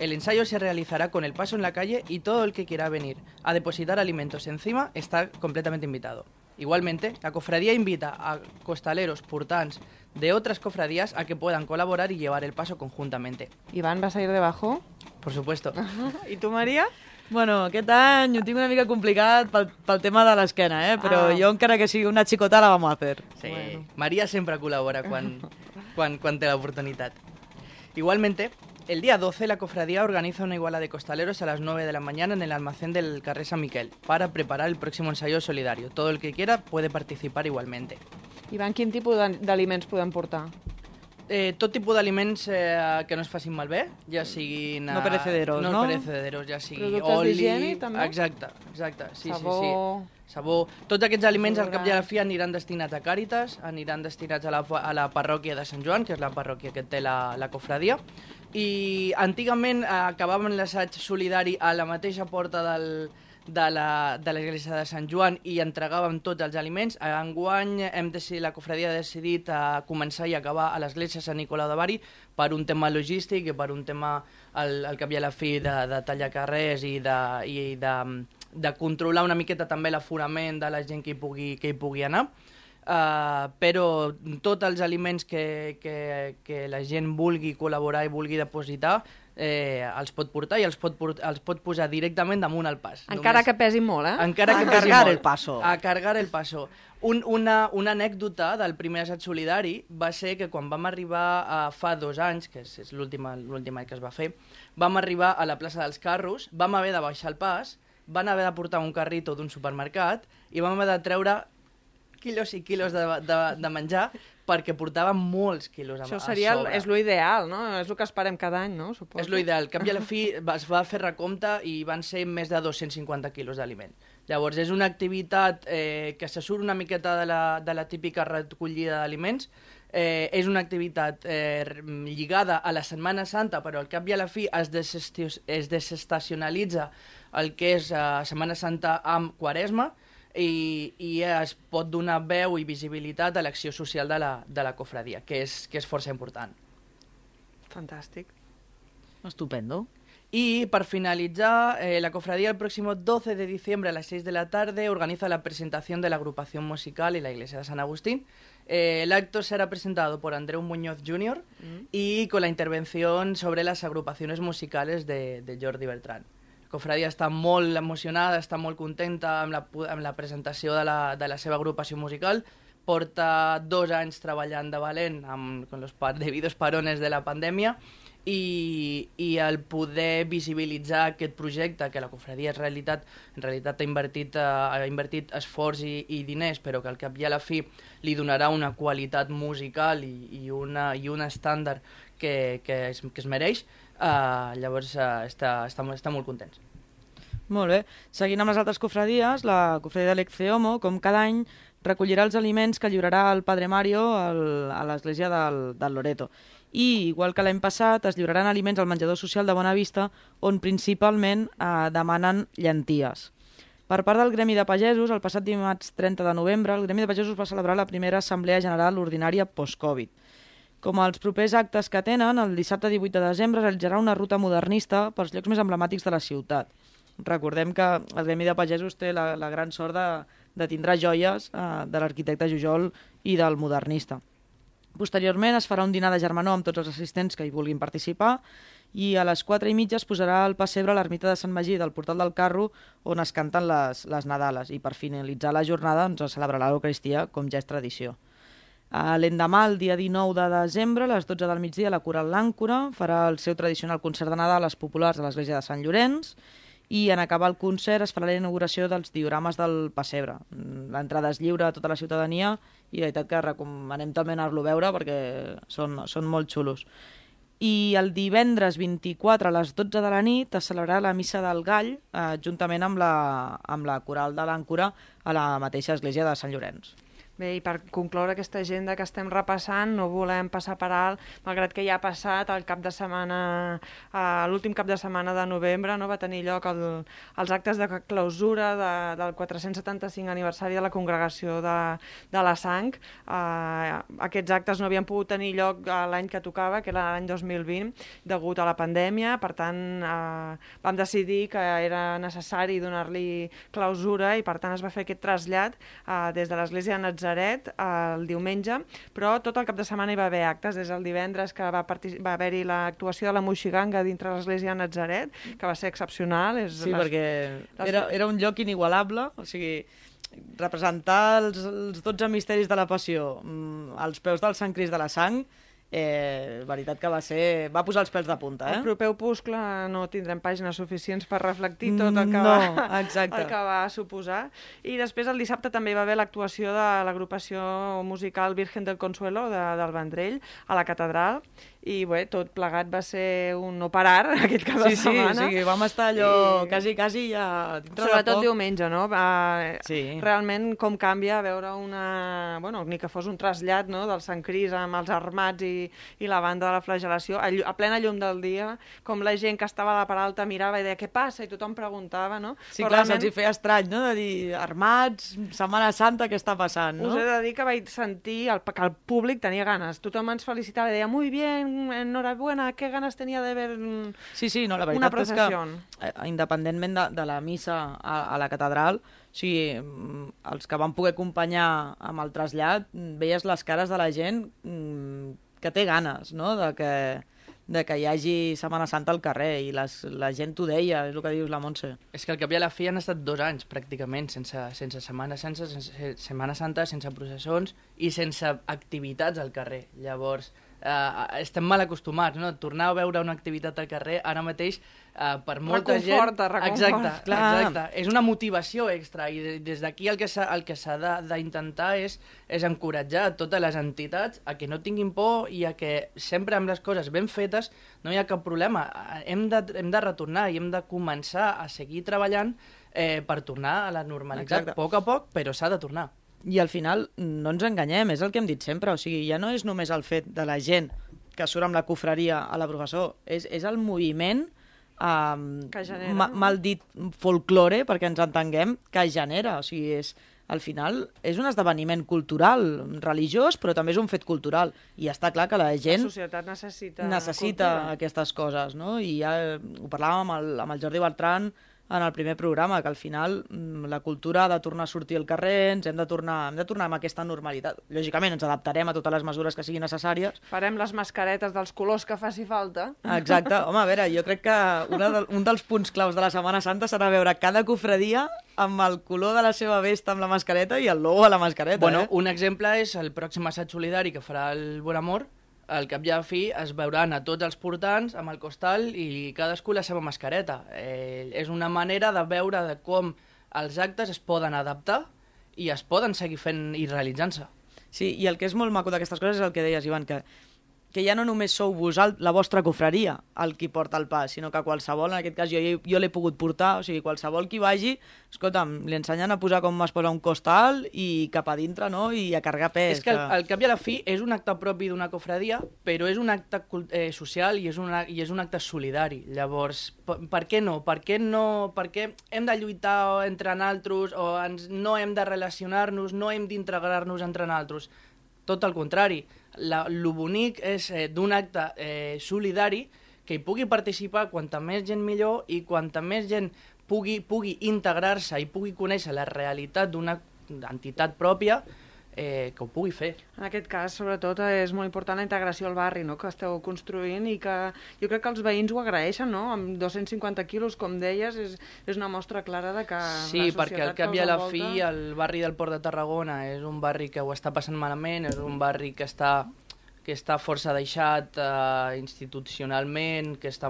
El ensayo se realizará con el paso en la calle y todo el que quiera venir a depositar alimentos encima está completamente invitado. Igualmente, la cofradía invita a costaleros, purtans de otras cofradías a que puedan colaborar y llevar el paso conjuntamente. Iván, ¿vas a ir debajo? Por supuesto. ¿Y tú, María? Bueno, aquest any ho tinc una mica complicat pel, pel tema de l'esquena, eh? però Ah. jo encara que sigui una xicota la vamos a hacer. Sí, Bueno. María siempre colabora cuando, cuando, cuando la oportunidad. Igualmente, el día 12 la cofradía organiza una iguala de costaleros a las 9 de la mañana en el almacén del Carrer San Miquel para preparar el próximo ensayo solidario. Todo el que quiera puede participar igualmente. Iván, quin tipus d'al- d'aliments podem portar? Eh, tot tipus d'aliments eh, que no es facin malbé, ja siguin... No perecederos, no? no? perecederos, ja sigui Productes oli... d'higiene, també? Exacte, exacte. Sí, Sabó... sí, sí. Sabó. Tots aquests aliments al cap i a la fi aniran destinats a Càritas, aniran destinats a la, a la parròquia de Sant Joan, que és la parròquia que té la, la cofradia, i antigament eh, acabàvem l'assaig solidari a la mateixa porta del, de la- de de Sant Joan i entregàvem tots els aliments. Enguany hem decidit, la cofradia ha decidit a començar i acabar a l'església Sant Nicolau de Bari per un tema logístic i per un tema al, al cap i a la fi de, de tallar carrers i de, i de, de controlar una miqueta també l'aforament de la gent que hi pugui, que hi pugui anar. Uh, però tots els aliments que, que, que la gent vulgui col·laborar i vulgui depositar eh, els pot portar i els pot, port els pot posar directament damunt el pas. Encara que pesi molt, eh? Encara A que pesi cargar molt. el paso. A cargar el paso. Un, una, una anècdota del primer assaig solidari va ser que quan vam arribar a fa dos anys, que és, és l'últim any que es va fer, vam arribar a la plaça dels Carros, vam haver de baixar el pas, van haver de portar un carrito d'un supermercat i vam haver de treure quilos i quilos de, de, de menjar perquè portàvem molts quilos a, Això a seria, el- sobre. és lo ideal, no? És el que esperem cada any, no? Suposo. És l'ideal. Al cap i a la fi es va fer recompte i van ser més de 250 quilos d'aliment. Llavors, és una activitat eh, que se surt una miqueta de la, de la típica recollida d'aliments, eh, és una activitat eh, lligada a la Setmana Santa, però al cap i a la fi es desestacionalitza el que és eh, Setmana Santa amb Quaresma, i, i es pot donar veu i visibilitat a l'acció social de la, de la cofradia, que és, que és força important. Fantàstic. Estupendo. Y para finalizar, eh, la cofradía el próximo 12 de diciembre a las 6 de la tarde organiza la presentación de la agrupación musical en la iglesia de San Agustín. Eh, el acto será presentado por Andreu Muñoz Jr. y con la intervención sobre las agrupaciones musicales de, de Jordi Bertran. La cofradía està molt emocionada, està molt contenta amb la, amb la presentació de la, de la seva agrupació musical. Porta dos anys treballant de valent amb con los debidos parones de la pandèmia i, i el poder visibilitzar aquest projecte que la cofradia en realitat, en realitat ha, invertit, eh, ha invertit esforç i, i diners, però que al cap i a la fi li donarà una qualitat musical i, i, una, i un estàndard que, que, es, que es mereix, eh, llavors eh, està, està, molt- està molt contents. Molt bé. Seguint amb les altres cofradies, la cofradia de l'Ecceomo, com cada any, recollirà els aliments que lliurarà el Padre Mario al, a l'església del, del Loreto. I, igual que l'any passat, es lliuraran aliments al menjador social de Bonavista, on principalment eh, demanen llenties. Per part del Gremi de Pagesos, el passat dimarts 30 de novembre, el Gremi de Pagesos va celebrar la primera Assemblea General Ordinària post-Covid. Com els propers actes que tenen, el dissabte 18 de desembre realitzarà una ruta modernista pels llocs més emblemàtics de la ciutat. Recordem que el Gremi de Pagesos té la, la gran sort de, de tindre joies eh, de l'arquitecte Jujol i del modernista. Posteriorment es farà un dinar de germanor amb tots els assistents que hi vulguin participar i a les 4 i mitja es posarà al pessebre l'ermita de Sant Magí del Portal del Carro on es canten les, les Nadales i per finalitzar la jornada doncs, es celebrarà l'Eucaristia com ja és tradició. L'endemà, el dia 19 de desembre, a les 12 del migdia, la Coral L'Àncora farà el seu tradicional concert de Nadal a les populars de l'església de Sant Llorenç i en acabar el concert es farà la inauguració dels diorames del Passebre. L'entrada és lliure a tota la ciutadania i la veritat que recomanem també anar-lo a veure perquè són, són molt xulos. I el divendres 24 a les 12 de la nit es celebrarà la Missa del Gall eh, juntament amb la, amb la Coral de l'Àncora a la mateixa església de Sant Llorenç. Bé, i per concloure aquesta agenda que estem repassant, no volem passar per alt, malgrat que ja ha passat el cap de setmana, eh, l'últim cap de setmana de novembre, no va tenir lloc el, els actes de clausura de, del 475 aniversari de la congregació de, de la Sang. Eh, aquests actes no havien pogut tenir lloc l'any que tocava, que era l'any 2020, degut a la pandèmia, per tant eh, vam decidir que era necessari donar-li clausura i per tant es va fer aquest trasllat eh, des de l'església de Nazaret Nazaret el diumenge, però tot el cap de setmana hi va haver actes, des del divendres que va, va haver-hi l'actuació de la Moixiganga dintre l'església de Nazaret, que va ser excepcional. És sí, les, perquè les... era, era un lloc inigualable, o sigui, representar els, els 12 misteris de la passió mm, als peus del Sant Crist de la Sang eh, veritat que va ser... va posar els pèls de punta, eh? El proper opuscle no tindrem pàgines suficients per reflectir tot el que, no, va, exacte. el que va suposar. I després el dissabte també va haver l'actuació de l'agrupació musical Virgen del Consuelo de, del Vendrell a la catedral i bé, tot plegat va ser un no parar aquest cap sí, de setmana. Sí, sí, vam estar allò I... quasi, quasi ja Sobretot diumenge, no? Va, sí. Realment com canvia veure una... Bueno, ni que fos un trasllat no? del Sant Cris amb els armats i, i la banda de la flagelació, a, a plena llum del dia, com la gent que estava a la part alta mirava i deia què passa? I tothom preguntava, no? Sí, Però clar, realment... se'ls feia estrany, no?, de dir armats, Setmana Santa, què està passant, no? Us he de dir que vaig sentir el, que el públic tenia ganes. Tothom ens felicitava i deia, muy bien, enhorabuena, qué ganas tenía de ver sí, sí, no, la veritat és que, eh, independentment de, de la missa a, a la catedral, o sigui, mm, els que van poder acompanyar amb el trasllat, veies les cares de la gent mm, que té ganes, no?, de que, de que hi hagi Setmana Santa al carrer i les, la gent t'ho deia, és el que dius la Montse. És que al cap i a la fi han estat dos anys pràcticament sense, sense Setmana, sense, sense Setmana Santa, sense processons i sense activitats al carrer. Llavors, eh, estem mal acostumats, no? Tornar a veure una activitat al carrer ara mateix eh, per molta reconforta, gent... Reconforta, exacte, Clar. exacte. És una motivació extra i des d'aquí el que s'ha d'intentar és, és encoratjar totes les entitats a que no tinguin por i a que sempre amb les coses ben fetes no hi ha cap problema. Hem de, hem de retornar i hem de començar a seguir treballant eh, per tornar a la normalitat, Exacte. a poc a poc, però s'ha de tornar. I al final, no ens enganyem, és el que hem dit sempre, o sigui, ja no és només el fet de la gent que surt amb la cofreria a la professor, és, és el moviment um, que genera. ma, mal dit folklore, perquè ens entenguem, que genera, o sigui, és, al final és un esdeveniment cultural, religiós, però també és un fet cultural. I està clar que la gent... La societat necessita Necessita cultura. aquestes coses, no? I ja ho parlàvem amb el, amb el Jordi Bertran, en el primer programa, que al final mm, la cultura ha de tornar a sortir al carrer, ens hem de tornar, hem de tornar amb aquesta normalitat. Lògicament ens adaptarem a totes les mesures que siguin necessàries. Farem les mascaretes dels colors que faci falta. Exacte. Home, a veure, jo crec que una de, un dels punts claus de la Setmana Santa serà veure cada cofradia amb el color de la seva vesta amb la mascareta i el logo a la mascareta. Bueno, eh? un exemple és el pròxim assaig solidari que farà el Bon Amor, al cap i a fi es veuran a tots els portants amb el costal i cadascú la seva mascareta. Eh, és una manera de veure de com els actes es poden adaptar i es poden seguir fent i realitzant-se. Sí, i el que és molt maco d'aquestes coses és el que deies, Ivan, que que ja no només sou vosalt, la vostra cofreria, el qui porta el pa, sinó que qualsevol, en aquest cas jo, jo l'he pogut portar, o sigui, qualsevol qui vagi, escolta'm, li ensenyen a posar com es posa un costal i cap a dintre, no?, i a carregar pes. És que al, al cap i a la fi és un acte propi d'una cofredia, però és un acte eh, social i és, una, i és un acte solidari. Llavors, per, per què no? Per què no? Per què hem de lluitar entre naltros o ens, no hem de relacionar-nos, no hem d'integrar-nos entre naltros? Tot el contrari la, lo bonic és eh, d'un acte eh, solidari que hi pugui participar quanta més gent millor i quanta més gent pugui, pugui integrar-se i pugui conèixer la realitat d'una entitat pròpia, eh, que ho pugui fer. En aquest cas, sobretot, és molt important la integració al barri no?, que esteu construint i que jo crec que els veïns ho agraeixen, no? Amb 250 quilos, com deies, és, és una mostra clara de que sí, la perquè al cap i a la fi el barri del Port de Tarragona és un barri que ho està passant malament, és un barri que està que està força deixat eh, institucionalment, que està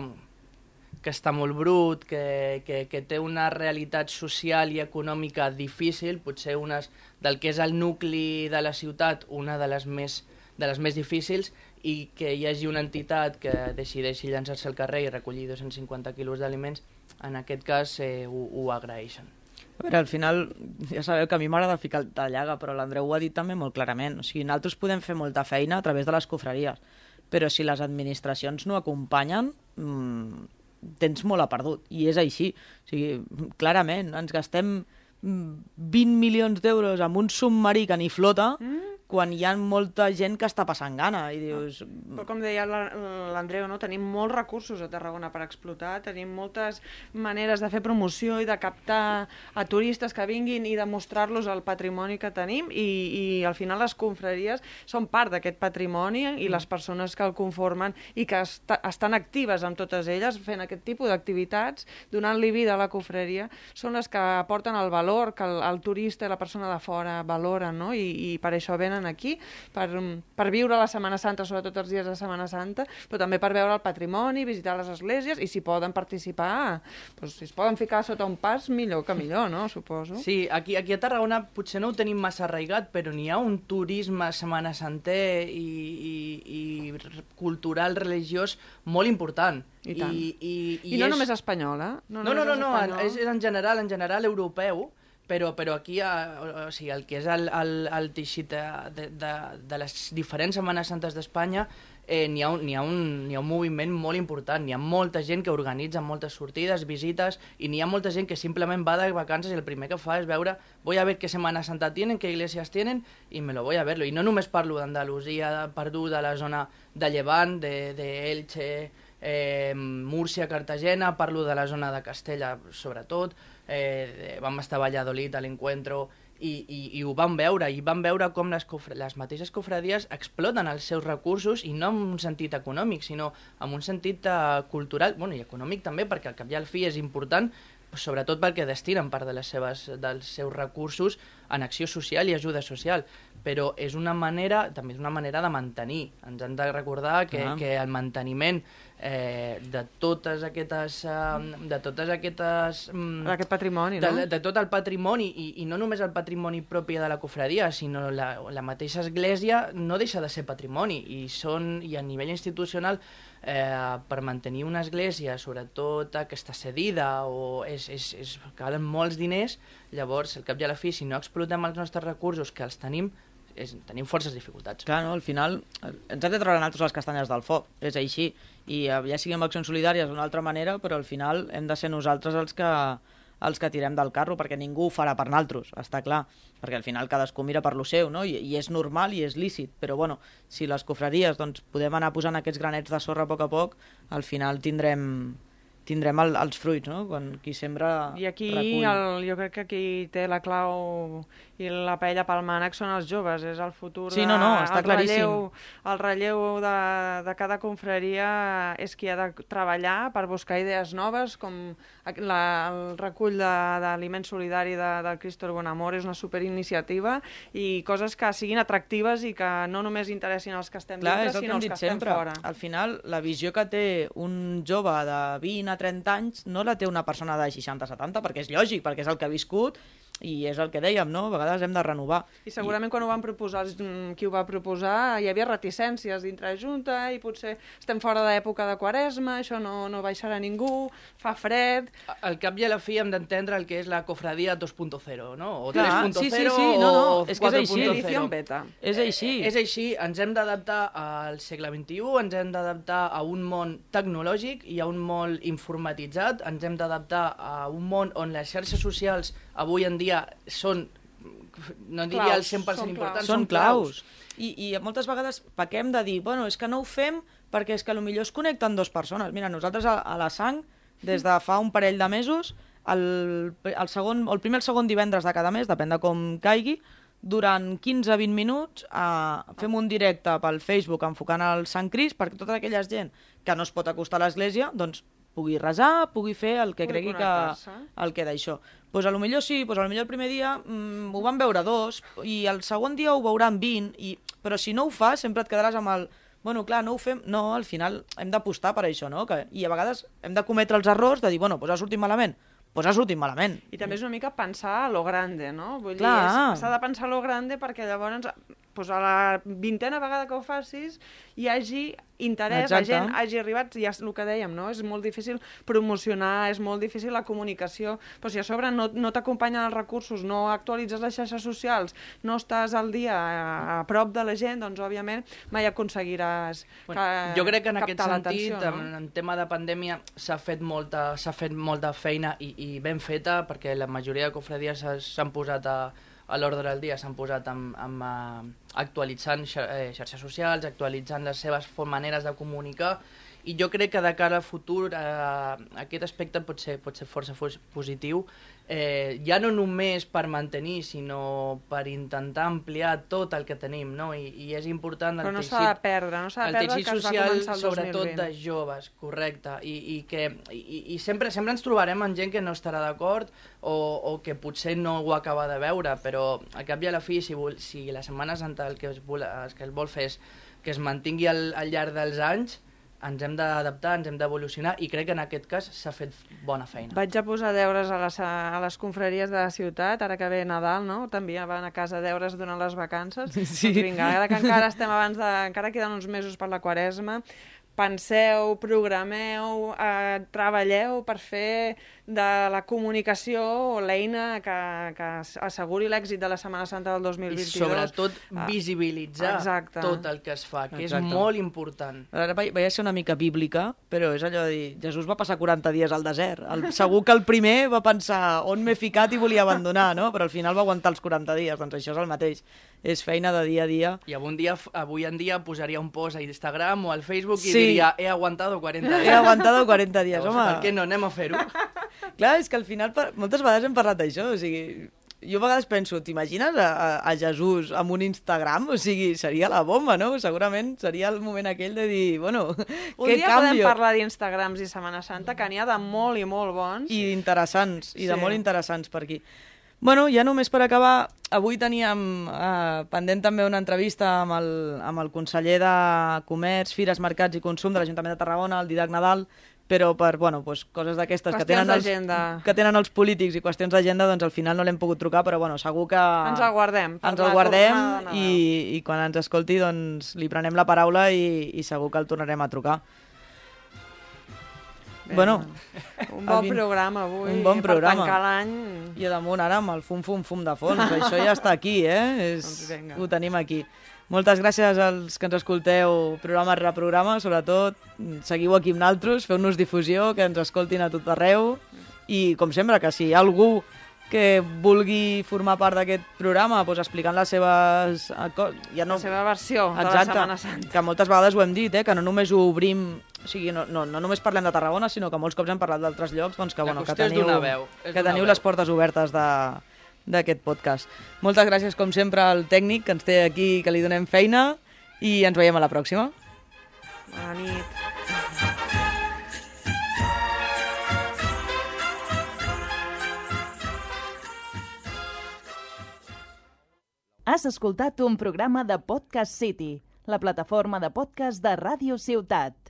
que està molt brut, que, que, que té una realitat social i econòmica difícil, potser unes, del que és el nucli de la ciutat, una de les més, de les més difícils, i que hi hagi una entitat que decideixi llançar-se al carrer i recollir 250 quilos d'aliments, en aquest cas eh, ho, ho agraeixen. A veure, al final, ja sabeu que a mi m'agrada ficar el llaga, però l'Andreu ho ha dit també molt clarament. O sigui, nosaltres podem fer molta feina a través de les cofreries, però si les administracions no acompanyen, mmm, tens molt a perdut, i és així. O sigui, clarament, ens gastem 20 milions d'euros amb un submarí que ni flota, mm quan hi ha molta gent que està passant gana i dius... Però com deia l'Andreu, no? tenim molts recursos a Tarragona per explotar, tenim moltes maneres de fer promoció i de captar a turistes que vinguin i de mostrar-los el patrimoni que tenim i, i al final les confraries són part d'aquest patrimoni i les persones que el conformen i que est estan actives amb totes elles fent aquest tipus d'activitats, donant-li vida a la confraria, són les que aporten el valor que el, el turista i la persona de fora valoren no? I, i per això venen venen aquí per, per viure la Setmana Santa, sobretot els dies de Setmana Santa, però també per veure el patrimoni, visitar les esglésies i si poden participar, doncs, si es poden ficar sota un pas, millor que millor, no? Suposo. Sí, aquí, aquí a Tarragona potser no ho tenim massa arraigat, però n'hi ha un turisme Setmana Santer i, i, i cultural, religiós molt important. I, tant. I, i, i, I no és... només espanyol, eh? No, no, no, no, no, no és, és en general, en general europeu, però, però aquí o, o sigui, el que és el, el, el teixit de, de, de les diferents Setmanes Santes d'Espanya eh, n'hi ha, ha, un, ha un moviment molt important, n'hi ha molta gent que organitza moltes sortides, visites, i n'hi ha molta gent que simplement va de vacances i el primer que fa és veure, voy a ver qué Semana Santa tienen, qué iglesias tienen, i me lo voy a verlo. I no només parlo d'Andalusia, Perdú, de la zona de Llevant, de, de Elche, eh, Múrcia, Cartagena, parlo de la zona de Castella, sobretot, eh, vam estar a Valladolid a l'encuentro i, i, i ho vam veure, i vam veure com les, cofre, les mateixes cofradies exploten els seus recursos i no en un sentit econòmic, sinó en un sentit uh, cultural, bueno, i econòmic també, perquè al cap i al fi és important, sobretot perquè destinen part de les seves, dels seus recursos en acció social i ajuda social, però és una manera, també és una manera de mantenir. Ens hem de recordar que, ah. que el manteniment eh, de totes aquestes... Eh, de totes aquestes... Mm, Aquest patrimoni, no? De, de tot el patrimoni, i, i no només el patrimoni propi de la cofradia, sinó la, la mateixa església no deixa de ser patrimoni, i, són, i a nivell institucional eh, per mantenir una església, sobretot que està cedida o és, és, és, calen molts diners, llavors, al cap i a la fi, si no explotem els nostres recursos, que els tenim, és, tenim forces dificultats. Clar, no? al final ens hem de treure nosaltres les castanyes del foc, és així, i eh, ja siguem accions solidàries d'una altra manera, però al final hem de ser nosaltres els que, els que tirem del carro, perquè ningú ho farà per naltros, està clar, perquè al final cadascú mira per lo seu, no? I, i és normal i és lícit, però bueno, si les cofreries doncs, podem anar posant aquests granets de sorra a poc a poc, al final tindrem, tindrem el, els fruits, no? Quan qui sembra I aquí recull. el, jo crec que qui té la clau i la paella pel mànec són els joves, és el futur sí, no, no, està el claríssim. relleu, el relleu de, de cada confraria és qui ha de treballar per buscar idees noves, com la, el recull d'aliment solidari de, del Cristo Bonamor és una superiniciativa i coses que siguin atractives i que no només interessin els que estem Clar, dintre, sinó els que estem sempre. fora. Al final, la visió que té un jove de 20 a 30 anys no la té una persona de 60-70, perquè és lògic, perquè és el que ha viscut i és el que dèiem, no? A vegades hem de renovar. I segurament quan ho van proposar, mm, qui ho va proposar, hi havia reticències dintre de Junta i potser estem fora d'època de quaresma, això no, no baixarà ningú, fa fred... Al cap i a la fi hem d'entendre el que és la cofradia 2.0, no? O Clar, 3.0 sí, sí, sí, no, no, o és que és així. 4.0. Edición beta. És així. És així, ens hem d'adaptar al segle XXI, ens hem d'adaptar a un món tecnològic i a un món informatitzat, ens hem d'adaptar a un món on les xarxes socials avui en dia són, no diria el Claus, 100% són importants, són claus. I, I moltes vegades pequem de dir, bueno, és que no ho fem perquè és que millor es connecten dues persones. Mira, nosaltres a, a la sang, des de fa un parell de mesos, el, el, segon, el primer o el segon divendres de cada mes, depèn de com caigui, durant 15-20 minuts eh, fem un directe pel Facebook enfocant el Sant Cris perquè tota aquella gent que no es pot acostar a l'església doncs pugui resar, pugui fer el que Pugui cregui que, el que d'això. Pues a lo millor sí, pues a lo millor el primer dia mm, ho van veure dos, i el segon dia ho veuran 20, i... però si no ho fas sempre et quedaràs amb el... Bueno, clar, no ho fem... No, al final hem d'apostar per això, no? Que... I a vegades hem de cometre els errors de dir, bueno, pues ha sortit malament, pues ha sortit malament. I també és una mica pensar a lo grande, no? Vull Clar. dir, s'ha de pensar a lo grande perquè llavors pues, a la vintena vegada que ho facis hi hagi interès, Exacte. la gent hagi arribat, ja és el que dèiem, no? És molt difícil promocionar, és molt difícil la comunicació, però si a sobre no, no t'acompanyen els recursos, no actualitzes les xarxes socials, no estàs al dia a, a prop de la gent, doncs òbviament mai aconseguiràs Bueno, ca- jo crec que en aquest sentit, l'atenció, en, en tema de pandèmia, s'ha fet, molta, fet molta feina i, i ben feta, perquè la majoria de cofradies s'ha- s'han posat a, a l'ordre del dia, s'han posat amb, amb, uh, actualitzant xa, eh, xarxes socials, actualitzant les seves maneres de comunicar, i jo crec que de cara al futur eh, aquest aspecte pot ser, pot ser força positiu, eh, ja no només per mantenir, sinó per intentar ampliar tot el que tenim, no? I, i és important el Però no s'ha de perdre, no s'ha de el perdre el teixit que es va social, el sobretot 2020. de joves, correcte, i, i que i, i sempre sempre ens trobarem amb gent que no estarà d'acord o, o que potser no ho acaba de veure, però al cap i a la fi, si, vol, si la Setmana Santa el que es vol, el que es vol fer és que es mantingui al, al llarg dels anys, ens hem d'adaptar, ens hem d'evolucionar i crec que en aquest cas s'ha fet bona feina. Vaig a posar deures a les, a les confraries de la ciutat, ara que ve Nadal, no? També van a casa deures durant les vacances. Sí. Doncs vinga, ara que encara estem abans de... encara queden uns mesos per la quaresma, penseu, programeu, eh, treballeu per fer de la comunicació l'eina que, que asseguri l'èxit de la Setmana Santa del 2022. I sobretot Ah, visibilitzar exacte. tot el que es fa, que Exacte. és molt important. Ara vaig, ser una mica bíblica, però és allò de dir, Jesús va passar 40 dies al desert. El, segur que el primer va pensar on m'he ficat i volia abandonar, no? Però al final va aguantar els 40 dies, doncs això és el mateix. És feina de dia a dia. I avui en dia, avui en dia posaria un post a Instagram o al Facebook i Sí. diria he aguantado 40 dies. He aguantado 40 dies, Llavors, home. Per què no? Anem a fer-ho. Clar, és que al final per, moltes vegades hem parlat d'això, o sigui, jo a vegades penso, t'imagines a, a, a Jesús amb un Instagram? O sigui, seria la bomba, no? Segurament seria el moment aquell de dir, bueno, Un què dia podem parlar d'Instagrams i Setmana Santa, que n'hi ha de molt i molt bons. I interessants, i de Sí. molt interessants per aquí. Bueno, ja només per acabar, avui teníem eh, pendent també una entrevista amb el, amb el conseller de Comerç, Fires, Mercats i Consum de l'Ajuntament de Tarragona, el Didac Nadal, però per bueno, pues, coses d'aquestes que, tenen els- que tenen els polítics i qüestions d'agenda, doncs al final no l'hem pogut trucar, però bueno, segur que... Ens el guardem. Ens el guardem tornada i, i quan ens escolti doncs, li prenem la paraula i, i segur que el tornarem a trucar. Bé, bueno, un bon el vint- programa avui. un bon programa. Per tancar l'any... I a damunt ara amb el fum-fum-fum de fons. Això ja està aquí, eh? És... Doncs vinga. Ho tenim aquí. Moltes gràcies als que ens escolteu programa rere programa, sobretot seguiu aquí amb naltros, feu-nos difusió, que ens escoltin a tot arreu i, com sempre, que si hi ha algú que vulgui formar part d'aquest programa doncs explicant les seves... Ja no... La seva versió de la Exacte, Setmana Santa. que moltes vegades ho hem dit, eh, que no només ho obrim, o sigui, no, no, no només parlem de Tarragona, sinó que molts cops hem parlat d'altres llocs, doncs que, La bueno, que teniu, veu, que teniu veu. les portes obertes de d'aquest podcast. Moltes gràcies, com sempre, al tècnic que ens té aquí, que li donem feina, i ens veiem a la pròxima. Bona nit. Has escoltat un programa de Podcast City, la plataforma de podcast de Ràdio Ciutat.